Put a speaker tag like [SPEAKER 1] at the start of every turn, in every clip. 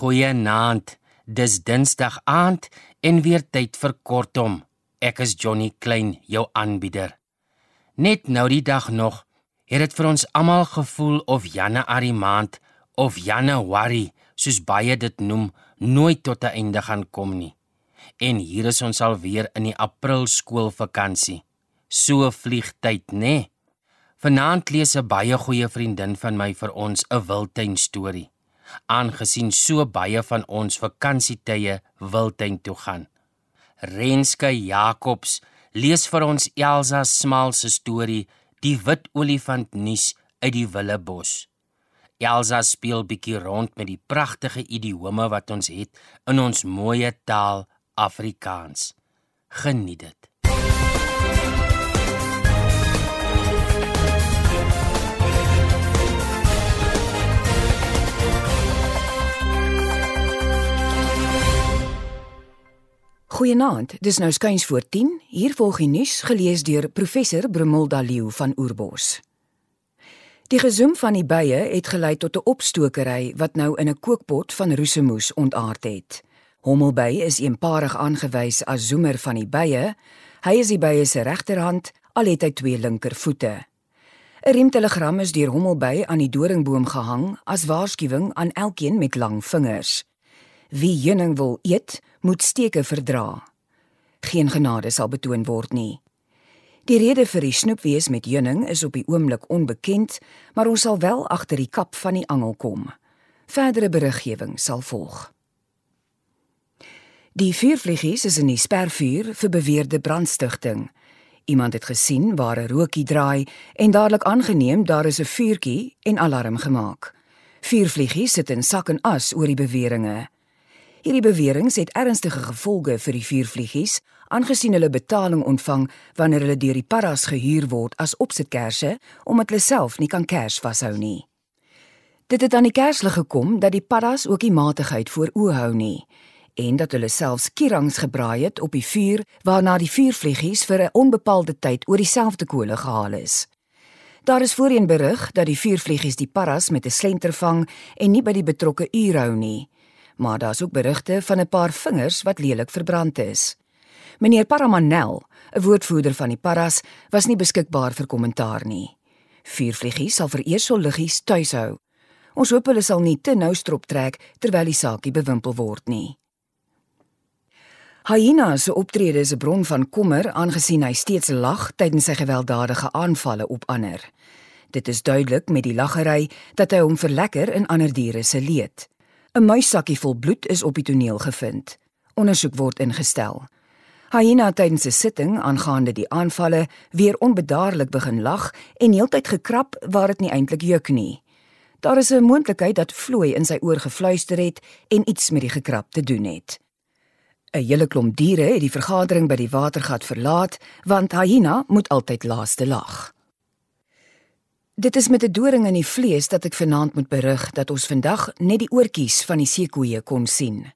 [SPEAKER 1] Goeienaand. Dis Dinsdag aand en weer tyd vir kortom. Ek is Johnny Klein, jou aanbieder. Net nou die dag nog het dit vir ons almal gevoel of Januarie maand of Januarie, soos baie dit noem, nooit tot 'n einde gaan kom nie. En hier is ons alweer in die April skoolvakansie. So vlieg tyd, né? Nee? Vanaand lees 'n baie goeie vriendin van my vir ons 'n wildtuin storie. Aangesien so baie van ons vakansietye wildtuin toe gaan. Renske Jacobs lees vir ons Elsa Smal se storie Die wit olifant nuus uit die Willebos. Elsa speel bietjie rond met die pragtige idiome wat ons het in ons mooi taal Afrikaans. Geniet dit.
[SPEAKER 2] Goeienaand, dis nou skuins voor 10. Hier volg die nuus gelees deur professor Brumilda Leeu van Oorbos. Die gezoem van die bye het gelei tot 'n opstokery wat nou in 'n kookpot van roesemoes ontaard het. Hommelby is eenparig aangewys as zoemer van die bye. Hy is die bye se regterhand, al het hy twee linkervoete. 'n Riemtelegram is deur Hommelby aan die doringboom gehang as waarskuwing aan elkeen met lang vingers. Wie heuning wil eet, moet steke verdra. Geen genade sal betoon word nie. Die rede vir die snoepwees met heuning is op die oomblik onbekend, maar ons sal wel agter die kap van die angel kom. Verdere beriggewing sal volg. Die vuurvliegies is in die spervuur vir beweerde brandstigting. Iemand het gesien waar 'n rookie draai en dadelik aangeneem daar is 'n vuurtjie en alarm gemaak. Vuurvliegies sit in sak en as oor die beweringe. Hierdie beweringe het ernstige gevolge vir die vuurvliegies, aangesien hulle betaling ontvang wanneer hulle deur die paras gehuur word as opsitkersse omdat hulle self nie kan kers vashou nie. Dit het aan die kerslig gekom dat die paras ook die matigheid voor oë hou nie en dat hulle selfs kierangs gebraai het op die vuur waarna die vuurvliegies vir 'n onbepaalde tyd oor dieselfde kole gehaal is. Daar is voorheen berig dat die vuurvliegies die paras met 'n slenter vang en nie by die betrokke uur hou nie maar daar's ook berigte van 'n paar vingers wat lelik verbrand is. Meneer Paramanel, 'n woordvoerder van die Paras, was nie beskikbaar vir kommentaar nie. Vuurvliegies sal vir eers so liggies tuis hou. Ons hoop hulle sal nie te nou strop trek terwyl die saakie bewimpel word nie. Hyena se optrede is 'n bron van kommer aangesien hy steeds lag tydens sy gewelddadige aanvalle op ander. Dit is duidelik met die laggery dat hy hom verlekker in ander diere se leed. 'n Muissakkie vol bloed is op die toneel gevind. Ondersoek word ingestel. Hyena tydens 'n sitting aangaande die aanvalle weer onbedaarlik begin lag en heeltyd gekrap waar dit nie eintlik juk nie. Daar is 'n moontlikheid dat vloei in sy oor gefluister het en iets met die gekrap te doen het. 'n Hele klomp diere het die vergadering by die watergat verlaat want hyena moet altyd laaste lag. Dit is met 'n doring in die vlees dat ek vanaand moet berig dat ons vandag net die oortjies van die seekoeie kon sien.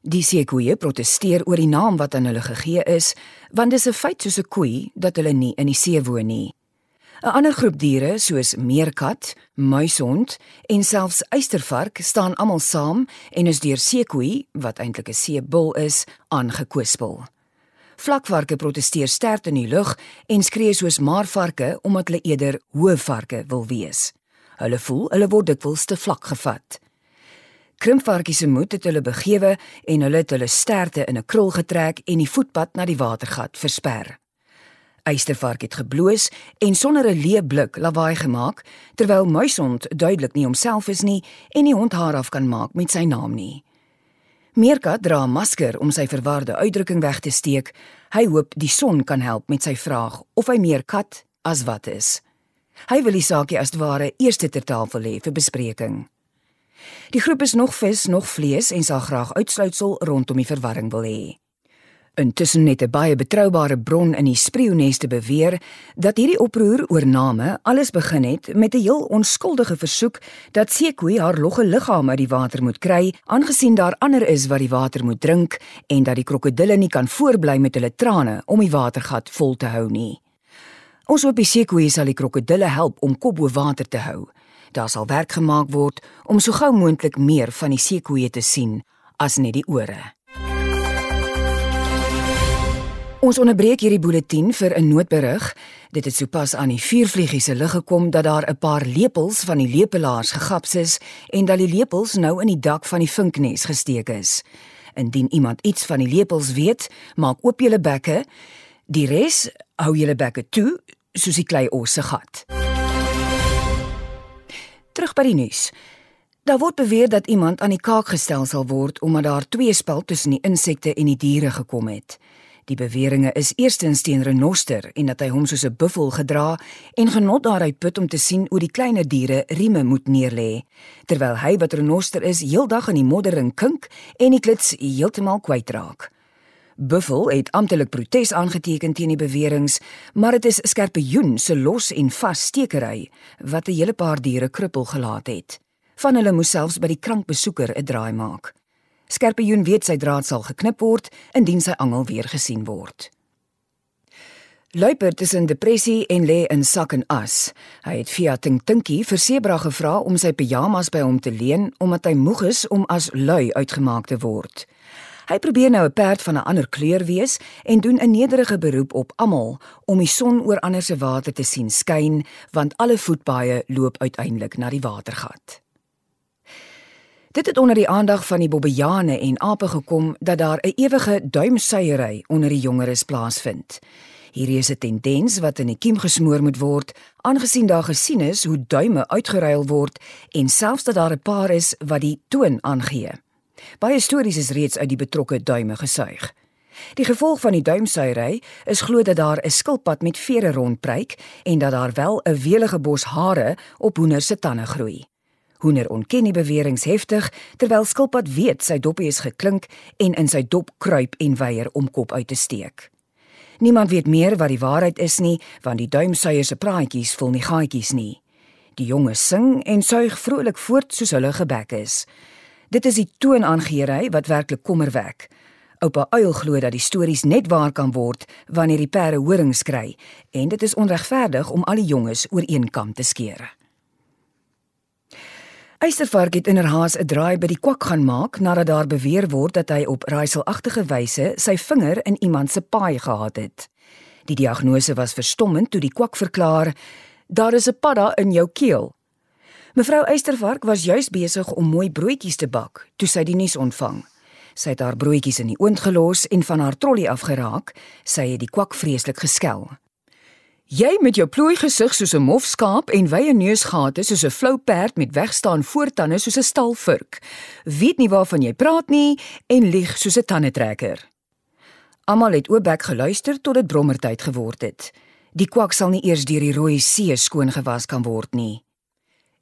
[SPEAKER 2] Die seekoeie protesteer oor die naam wat aan hulle gegee is, want dit is 'n feit soos 'n koei dat hulle nie in die see woon nie. 'n Ander groep diere soos meerkat, muishond en selfs eystervark staan almal saam en is deur seekoei, wat eintlik 'n seebul is, aangekwispel. Vlakvarke protesteer sterk in die lug en skree soos maarvarke omdat hulle eerder hoë varke wil wees. Hulle voel hulle word dikwels te vlak gevat. Krimpvarkies se moed het hulle begewe en hulle het hulle sterte in 'n krul getrek en die voetpad na die watergat versper. Eystervark het gebloos en sonder 'n leë blik lawaai gemaak terwyl muisond duidelik nie homself is nie en nie hond haar af kan maak met sy naam nie. Meerkat dra 'n masker om sy verwarde uitdrukking weg te steek. Hy hoop die son kan help met sy vraag of hy meer kat as wat is. Hy wil die saakie as ware eers ter tafel lê vir bespreking. Die groep is nog vis, nog vlees en sal graag uitsluitsel rondom die verwarring wil hê. Intussen het 'n baie betroubare bron in die spreeuneste beweer dat hierdie oproer oor name alles begin het met 'n heel onskuldige versoek dat Sekoe haar logge liggaam uit die water moet kry, aangesien daar ander is wat die water moet drink en dat die krokodille nie kan voortbly met hulle trane om die watergat vol te hou nie. Ons hoop die Sekoe sal die krokodille help om kop bo water te hou. Daar sal werk gemaak word om so gou moontlik meer van die seekoeie te sien as net die ore. Ons onderbreek hierdie bulletin vir 'n noodberig. Dit het sopas aan die vuurvliegies se lig gekom dat daar 'n paar lepels van die lepelaars gegaps is en dat die lepels nou in die dak van die vinknes gesteek is. Indien iemand iets van die lepels weet, maak oop julle bekke. Die res hou julle bekke toe soos die klei os se gat. Terug by die nuus. Daar word beweer dat iemand aan die kaak gestel sal word omdat daar twee spel tussen die insekte en die diere gekom het. Die beweringe is eerstens teen renoster en dat hy hom soos 'n buffel gedra en genot daaruit put om te sien hoe die kleiner diere rieme moet neerlê, terwyl hy wat renoster is heeldag in die moddering kink en die klits heeltemal kwytraak. Buffel het amptelik protes aangeteken teen die beweringe, maar dit is Skerpioen se los en vas stekery wat 'n hele paar diere krippel gelaat het. Van hulle moes selfs by die krankbesoeker 'n draai maak. Skerpioen weet sy draad sal geknip word indien sy angel weer gesien word. Luiperd is in depressie en lê in sak en as. Hy het via Tintinkie vir Sebra gevra om sy pyjamas by hom te leen omdat hy moeg is om as lui uitgemaak te word. Hy probeer nou 'n perd van 'n ander kleur wees en doen 'n nederige beroep op almal om die son oor ander se water te sien skyn, want alle voetpaaie loop uiteindelik na die watergat. Dit het onder die aandag van die bobbejane en ape gekom dat daar 'n ewige duimsuiery onder die jongeres plaasvind. Hierdie is 'n tendens wat in die kiem gesmoor moet word, aangesien daar gesien is hoe duime uitgeruil word en selfs dat daar 'n paar is wat die toon aangee. Baie stories is reeds uit die betrokke duime gesuig. Die gevolg van die duimsuiery is glo dat daar 'n skilpad met vere rondpryk en dat daar wel 'n welige bos hare op hoender se tande groei. Hoender ontken die beweringe heftig terwyl skilpad weet sy doppie is geklink en in sy dop kruip en weier om kop uit te steek. Niemand weet meer wat die waarheid is nie, want die duimsuier se praatjies vul nie gaatjies nie. Die jonges sing en suig vrolik voort soos hulle gebek is. Dit is die toonaangeery wat werklik kommer wek. Oupa Uil glo dat die stories net waar kan word wanneer die perde horings kry en dit is onregverdig om al die jonges oor een kam te skeer. Eystervark het inderhaas 'n draai by die kwak gaan maak nadat daar beweer word dat hy op raaiselagtige wyse sy vinger in iemand se paai gehad het. Die diagnose was verstommend toe die kwak verklaar: "Daar is 'n padda in jou keel." Mevrou Eystervark was juis besig om mooi broodjies te bak toe sy die nuus ontvang. Sy het haar broodjies in die oond gelos en van haar trolly afgeraak. Sy het die kwak vreeslik geskel. Jy met jou plooi gesig soos 'n mof skaap en wye neusgate soos 'n flou perd met wegstaan voortande soos 'n stalvurk. Weet nie waarvan jy praat nie en lieg soos 'n tandetrekker. Almal het oopbek geluister tot dit brommertyd geword het. Die kwak sal nie eers deur die rooi see skoon gewas kan word nie.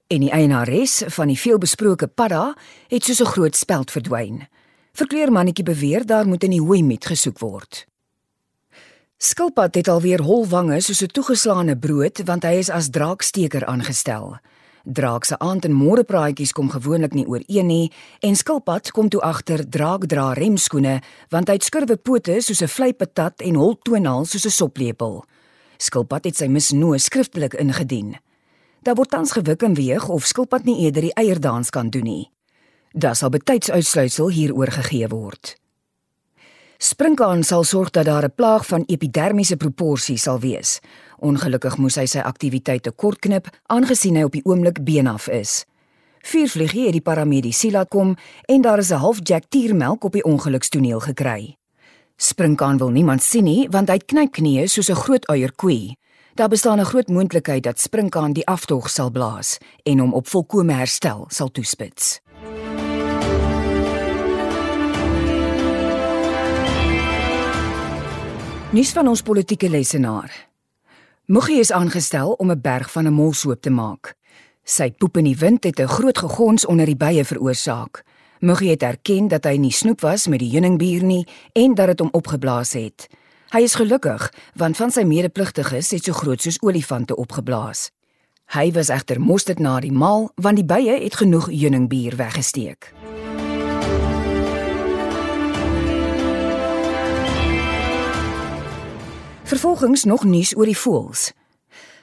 [SPEAKER 2] En die eienares van die veelbesproke padda het soos 'n groot speld verdwyn. Verkleermannetjie beweer daar moet in die hooi met gesoek word. Skilpad het alweer hol wange soos 'n toegeslaane brood want hy is as draaksteker aangestel. Draak se aand en môre praatjies kom gewoonlik nie ooreen nie en Skilpad kom toe agter draak dra remskoene want hy het skurwe pote soos 'n vleipatat en hol toonhaal soos 'n soplepel. Skilpad het sy misnoë skriftelik ingedien. Daar word tans gewik en weeg of Skilpad nie eerder die eierdans kan doen nie. Daar sal betyds uitsluitsel hieroor gegee word. Sprinkaan sal sorg dat daar 'n plaag van epidermiese proporsie sal wees. Ongelukkig moes hy sy aktiwiteite kortknip aangesien hy op die oomblik benaf is. Vuurvliegie het die paramedisy laat kom en daar is 'n half jack tiermelk op die ongelukstoneel gekry. Sprinkaan wil niemand sien nie want hy knyp knieë soos 'n groot eierkoei. Daar bestaan 'n groot moontlikheid dat Sprinkaan die aftog sal blaas en hom op volkomme herstel sal toespits. Nuus van ons politieke lesenaar. Muggie is aangestel om 'n berg van 'n molsoop te maak. Sy poep in die wind het 'n groot gegons onder die bye veroorsaak. Muggie het erken dat hy nie snoep was met die heuningbier nie en dat dit hom opgeblaas het. Hy is gelukkig want van sy medepligtiges het so groot soos olifante opgeblaas. Hy was egter mosterd na die maal want die bye het genoeg heuningbier weggesteek. Vervolgens nog nuus oor die voëls.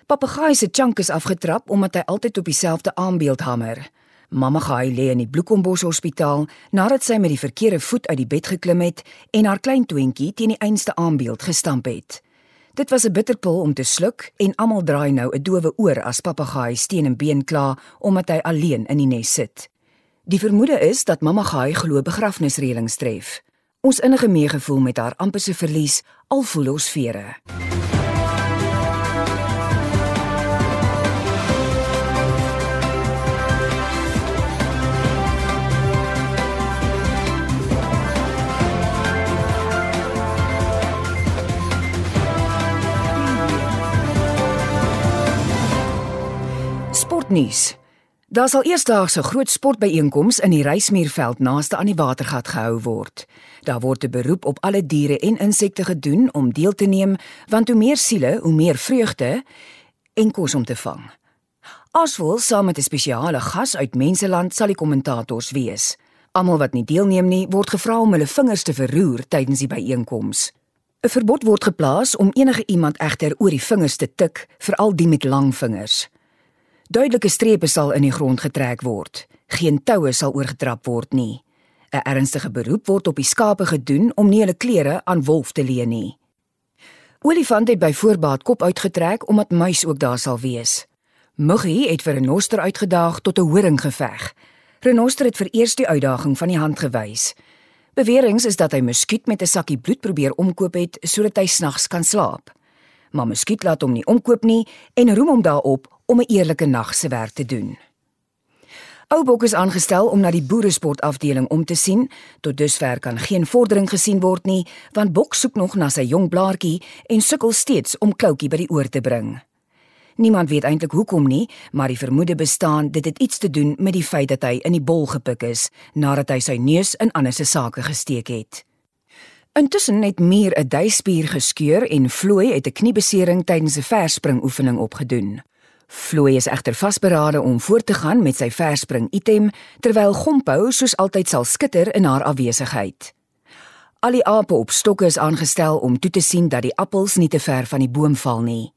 [SPEAKER 2] Papegaai se chunk is afgetrap omdat hy altyd op dieselfde aambeeld hamer. Mamma Gaai lê in die Bloekombos Hospitaal nadat sy met die verkeerde voet uit die bed geklim het en haar klein twintjie teen die einste aambeeld gestamp het. Dit was 'n bitterpil om te sluk en almal draai nou 'n dowe oor as Papegaai steen en been kla omdat hy alleen in die nes sit. Die vermoede is dat Mamma Gaai glo begrafnisreëlings tref. Ons innige meegevoel met haar amper se verlies al voel ons vere. Sportnuus. Daar sal eersdaags 'n groot sportbyeenkoms in die Reismuurveld naaste aan die watergat gehou word. Daar word 'n beroep op alle diere en insekte gedoen om deel te neem, want hoe meer siele, hoe meer vreugde en kos om te vang. Aswel saam met 'n spesiale gas uit Menseland sal die kommentators wees. Almal wat nie deelneem nie, word gevra om hulle vingers te verroer tydens die byeenkoms. 'n Verbod word geplaas om enige iemand egter oor die vingers te tik, veral die met lang vingers. Duidelike strepe sal in die grond getrek word. Geen toue sal oorgetrap word nie. 'n Ernstige beroep word op die skape gedoen om nie hulle klere aan wolf te leen nie. Olifant het by voorbaat kop uitgetrek omdat muis ook daar sal wees. Muggie het vir 'n renoster uitgedaag tot 'n horing geveg. Renoster het vir eers die uitdaging van die hand gewys. Beweringe is dat hy muskiet met 'n sakkie bloed probeer omkoop het sodat hy snags kan slaap. Maar muskiet laat hom nie omkoop nie en roem hom daarop om 'n eerlike nag se werk te doen. Oubok is aangestel om na die boeresportafdeling om te sien. Tot dusver kan geen vordering gesien word nie, want Bok soek nog na sy jong blaartjie en sukkel steeds om Kloutjie by die oor te bring. Niemand weet eintlik hoekom nie, maar die vermoede bestaan dit het iets te doen met die feit dat hy in die bol gepik is nadat hy sy neus in ander se sake gesteek het. Intussen het Mier 'n duispier geskeur en Vlooi het 'n kniebesering tydens 'n verspring oefening opgedoen. Floy is egter vasberade om voort te gaan met sy verspring item terwyl Gompou soos altyd sal skitter in haar afwesigheid. Al die ape op stokke is aangestel om toe te sien dat die appels nie te ver van die boom val nie.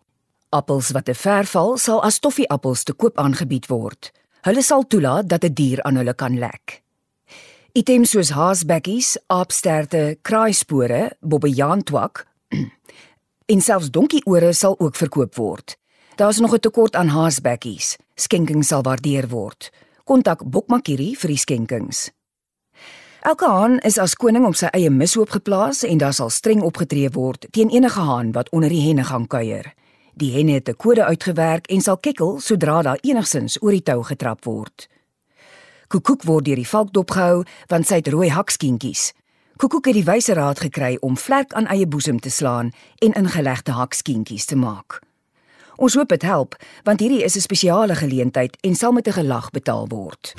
[SPEAKER 2] Appels wat te ver val sal as toffieappels te koop aangebied word. Hulle sal toelaat dat 'n die dier aan hulle kan lek. Items soos haasbekkies, aapsterte, kraaispore, bobbejaantwak en selfs donkieore sal ook verkoop word. Daar's nog 'n tekort aan haasbekkies. Skenking sal waardeer word. Kontak Bokmakiri vir die skenkings. Elke haan is as koning op sy eie mishoop geplaas en daar sal streng opgetree word teen enige haan wat onder die henne gaan kuier. Die henne het 'n kode uitgewerk en sal kekkel sodra daar enigsins oor die tou getrap word. Koekoek word deur die valk dopgehou want sy het rooi hakskientjies. Koekoek het die wyse raad gekry om vlek aan eie boesem te slaan en ingelegde hakskientjies te maak. Ons hoop dit help, want hierdie is 'n spesiale geleentheid en sal met 'n gelag betaal word.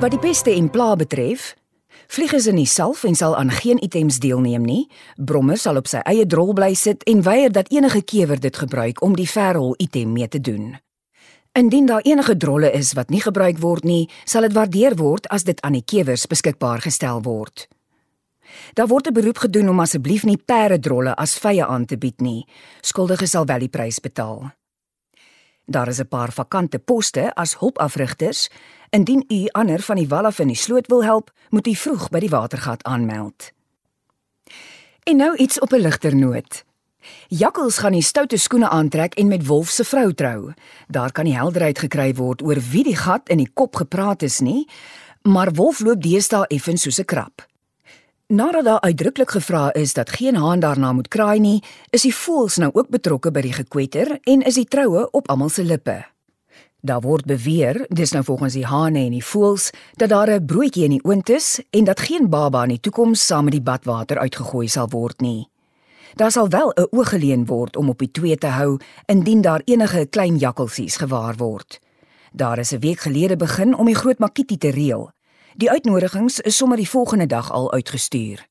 [SPEAKER 2] Wat die peste en pla betref, Vlieg is in die self en sal aan geen items deelneem nie. Bromme sal op sy eie drol bly sit en weier dat enige kewer dit gebruik om die verhol item mee te doen. Indien daar enige drolle is wat nie gebruik word nie, sal dit waardeer word as dit aan die kewers beskikbaar gestel word. Daar word 'n beroep gedoen om asseblief nie perde drolle as vye aan te bied nie. Skuldiges sal wel die prys betaal. Daar is 'n paar vakante poste as hulpafrigters Indien u ander van die wal af in die sloot wil help, moet u vroeg by die watergat aanmeld. En nou iets op 'n ligter noot. Jakkals gaan die stoute skoene aantrek en met Wolf se vrou trou. Daar kan nie helderheid gekry word oor wie die gat in die kop gepraat is nie, maar Wolf loop deesdae effens soos 'n krap. Nadat daar uitdruklik gevra is dat geen haan daarna moet kraai nie, is die voëls nou ook betrokke by die gekwetter en is die troue op almal se lippe. Daar word beweer, dis nou volgens die hane en die voëls, dat daar 'n broodjie in die oond is en dat geen baba in die toekoms saam met die badwater uitgegooi sal word nie. Daar sal wel 'n oog geleen word om op die twee te hou indien daar enige klein jakkalsies gewaar word. Daar is 'n week gelede begin om die groot makiti te reël. Die uitnodigings is sommer die volgende dag al uitgestuur.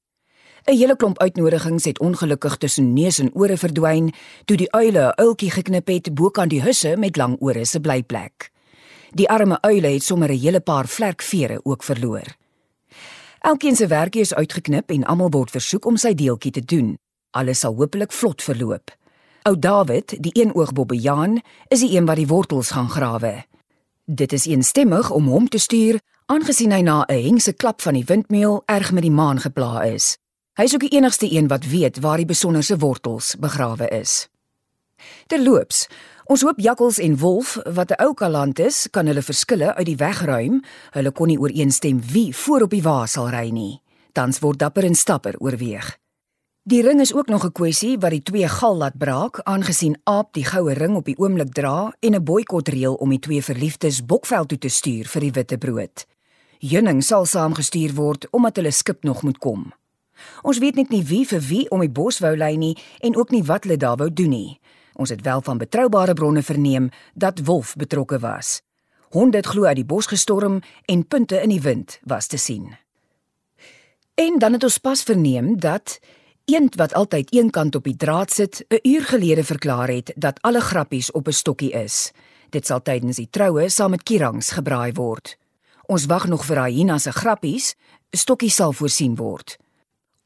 [SPEAKER 2] 'n Hele klomp uitnodigings het ongelukkig tussen neus en ore verdwyn toe die uile 'n uiltjie geknip het bokant die husse met lang ore se blyplek. Die arme uile het sommer 'n hele paar vlerkvere ook verloor. Elkeen se werkie is uitgeknip en almal word versoek om sy deeltjie te doen. Alles sal hopelik vlot verloop. Ou David, die eenoogbobbejaan, is die een wat die wortels gaan grawe. Dit is eensstemmig om hom te stuur, aangesien hy na 'n hengse klap van die windmeel erg met die maan gepla is. Hy is ook die enigste een wat weet waar die besonderse wortels begrawe is. Terloops, ons hoop jakkals en wolf wat 'n ou kaland is, kan hulle verskille uit die weg ruim. Hulle kon nie ooreenstem wie voor op die wa sal ry nie. Tans word dapper en stapper oorweeg. Die ring is ook nog 'n kwessie wat die twee gal laat braak, aangesien Aap die goue ring op die oomblik dra en 'n boikotreël om die twee verliefdes Bokveld toe te stuur vir die witbrood. Junning sal saamgestuur word omdat hulle skip nog moet kom. Ons weet net nie wie vir wie om die bos wou lei nie en ook nie wat hulle daar wou doen nie. Ons het wel van betroubare bronne verneem dat Wolf betrokke was. Honde het glo uit die bos gestorm en punte in die wind was te sien. En dan het ons pas verneem dat Eend wat altyd een kant op die draad sit, 'n uur gelede verklaar het dat alle grappies op 'n stokkie is. Dit sal tydens die troue saam met kierangs gebraai word. Ons wag nog vir Aina se grappies, stokkie sal voorsien word.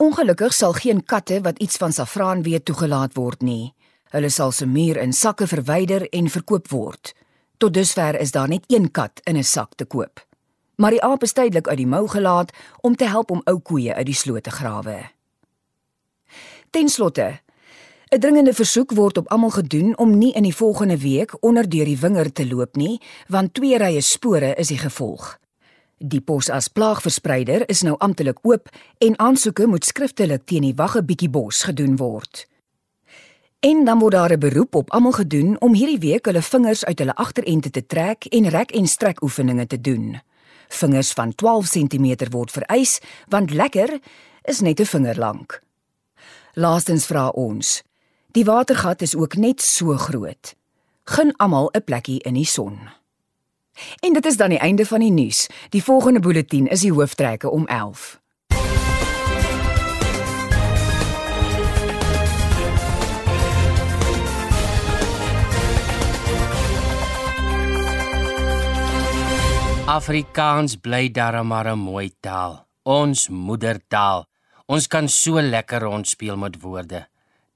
[SPEAKER 2] Ongelukkig sal geen katte wat iets van safraan weet toegelaat word nie. Hulle sal se muur in sakke verwyder en verkoop word. Tot dusver is daar net een kat in 'n sak te koop. Maar die aap is tydelik uit die mou gelaat om te help om ou koeie uit die sloot te grawe. Ten slotte, 'n dringende versoek word op almal gedoen om nie in die volgende week onder deur die winger te loop nie, want twee rye spore is die gevolg. Die pos as plaagverspreider is nou amptelik oop en aansoeke moet skriftelik teen die wagge bietjie bos gedoen word. En dan word daar 'n beroep op almal gedoen om hierdie week hulle vingers uit hulle agterente te trek en rek en strek oefeninge te doen. Vingers van 12 cm word vereis want lekker is net 'n vinger lank. Laastens vra ons: Die watergat is ook net so groot. Gun almal 'n plekkie in die son. En dit is dan die einde van die nuus. Die volgende bulletin is die hooftrekke om 11.
[SPEAKER 1] Afrikaans bly darem maar 'n mooi taal. Ons moedertaal. Ons kan so lekker rondspeel met woorde.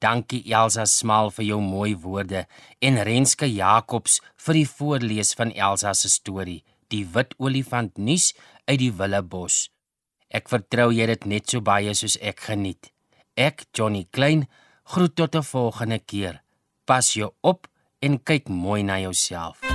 [SPEAKER 1] Dankie Elsa Smal vir jou mooi woorde en Renske Jacobs vir die voorlees van Elsa se storie, Die wit olifant nuus uit die Willebos. Ek vertrou jy dit net so baie soos ek geniet. Ek, Johnny Klein, groet tot 'n volgende keer. Pas jou op en kyk mooi na jouself.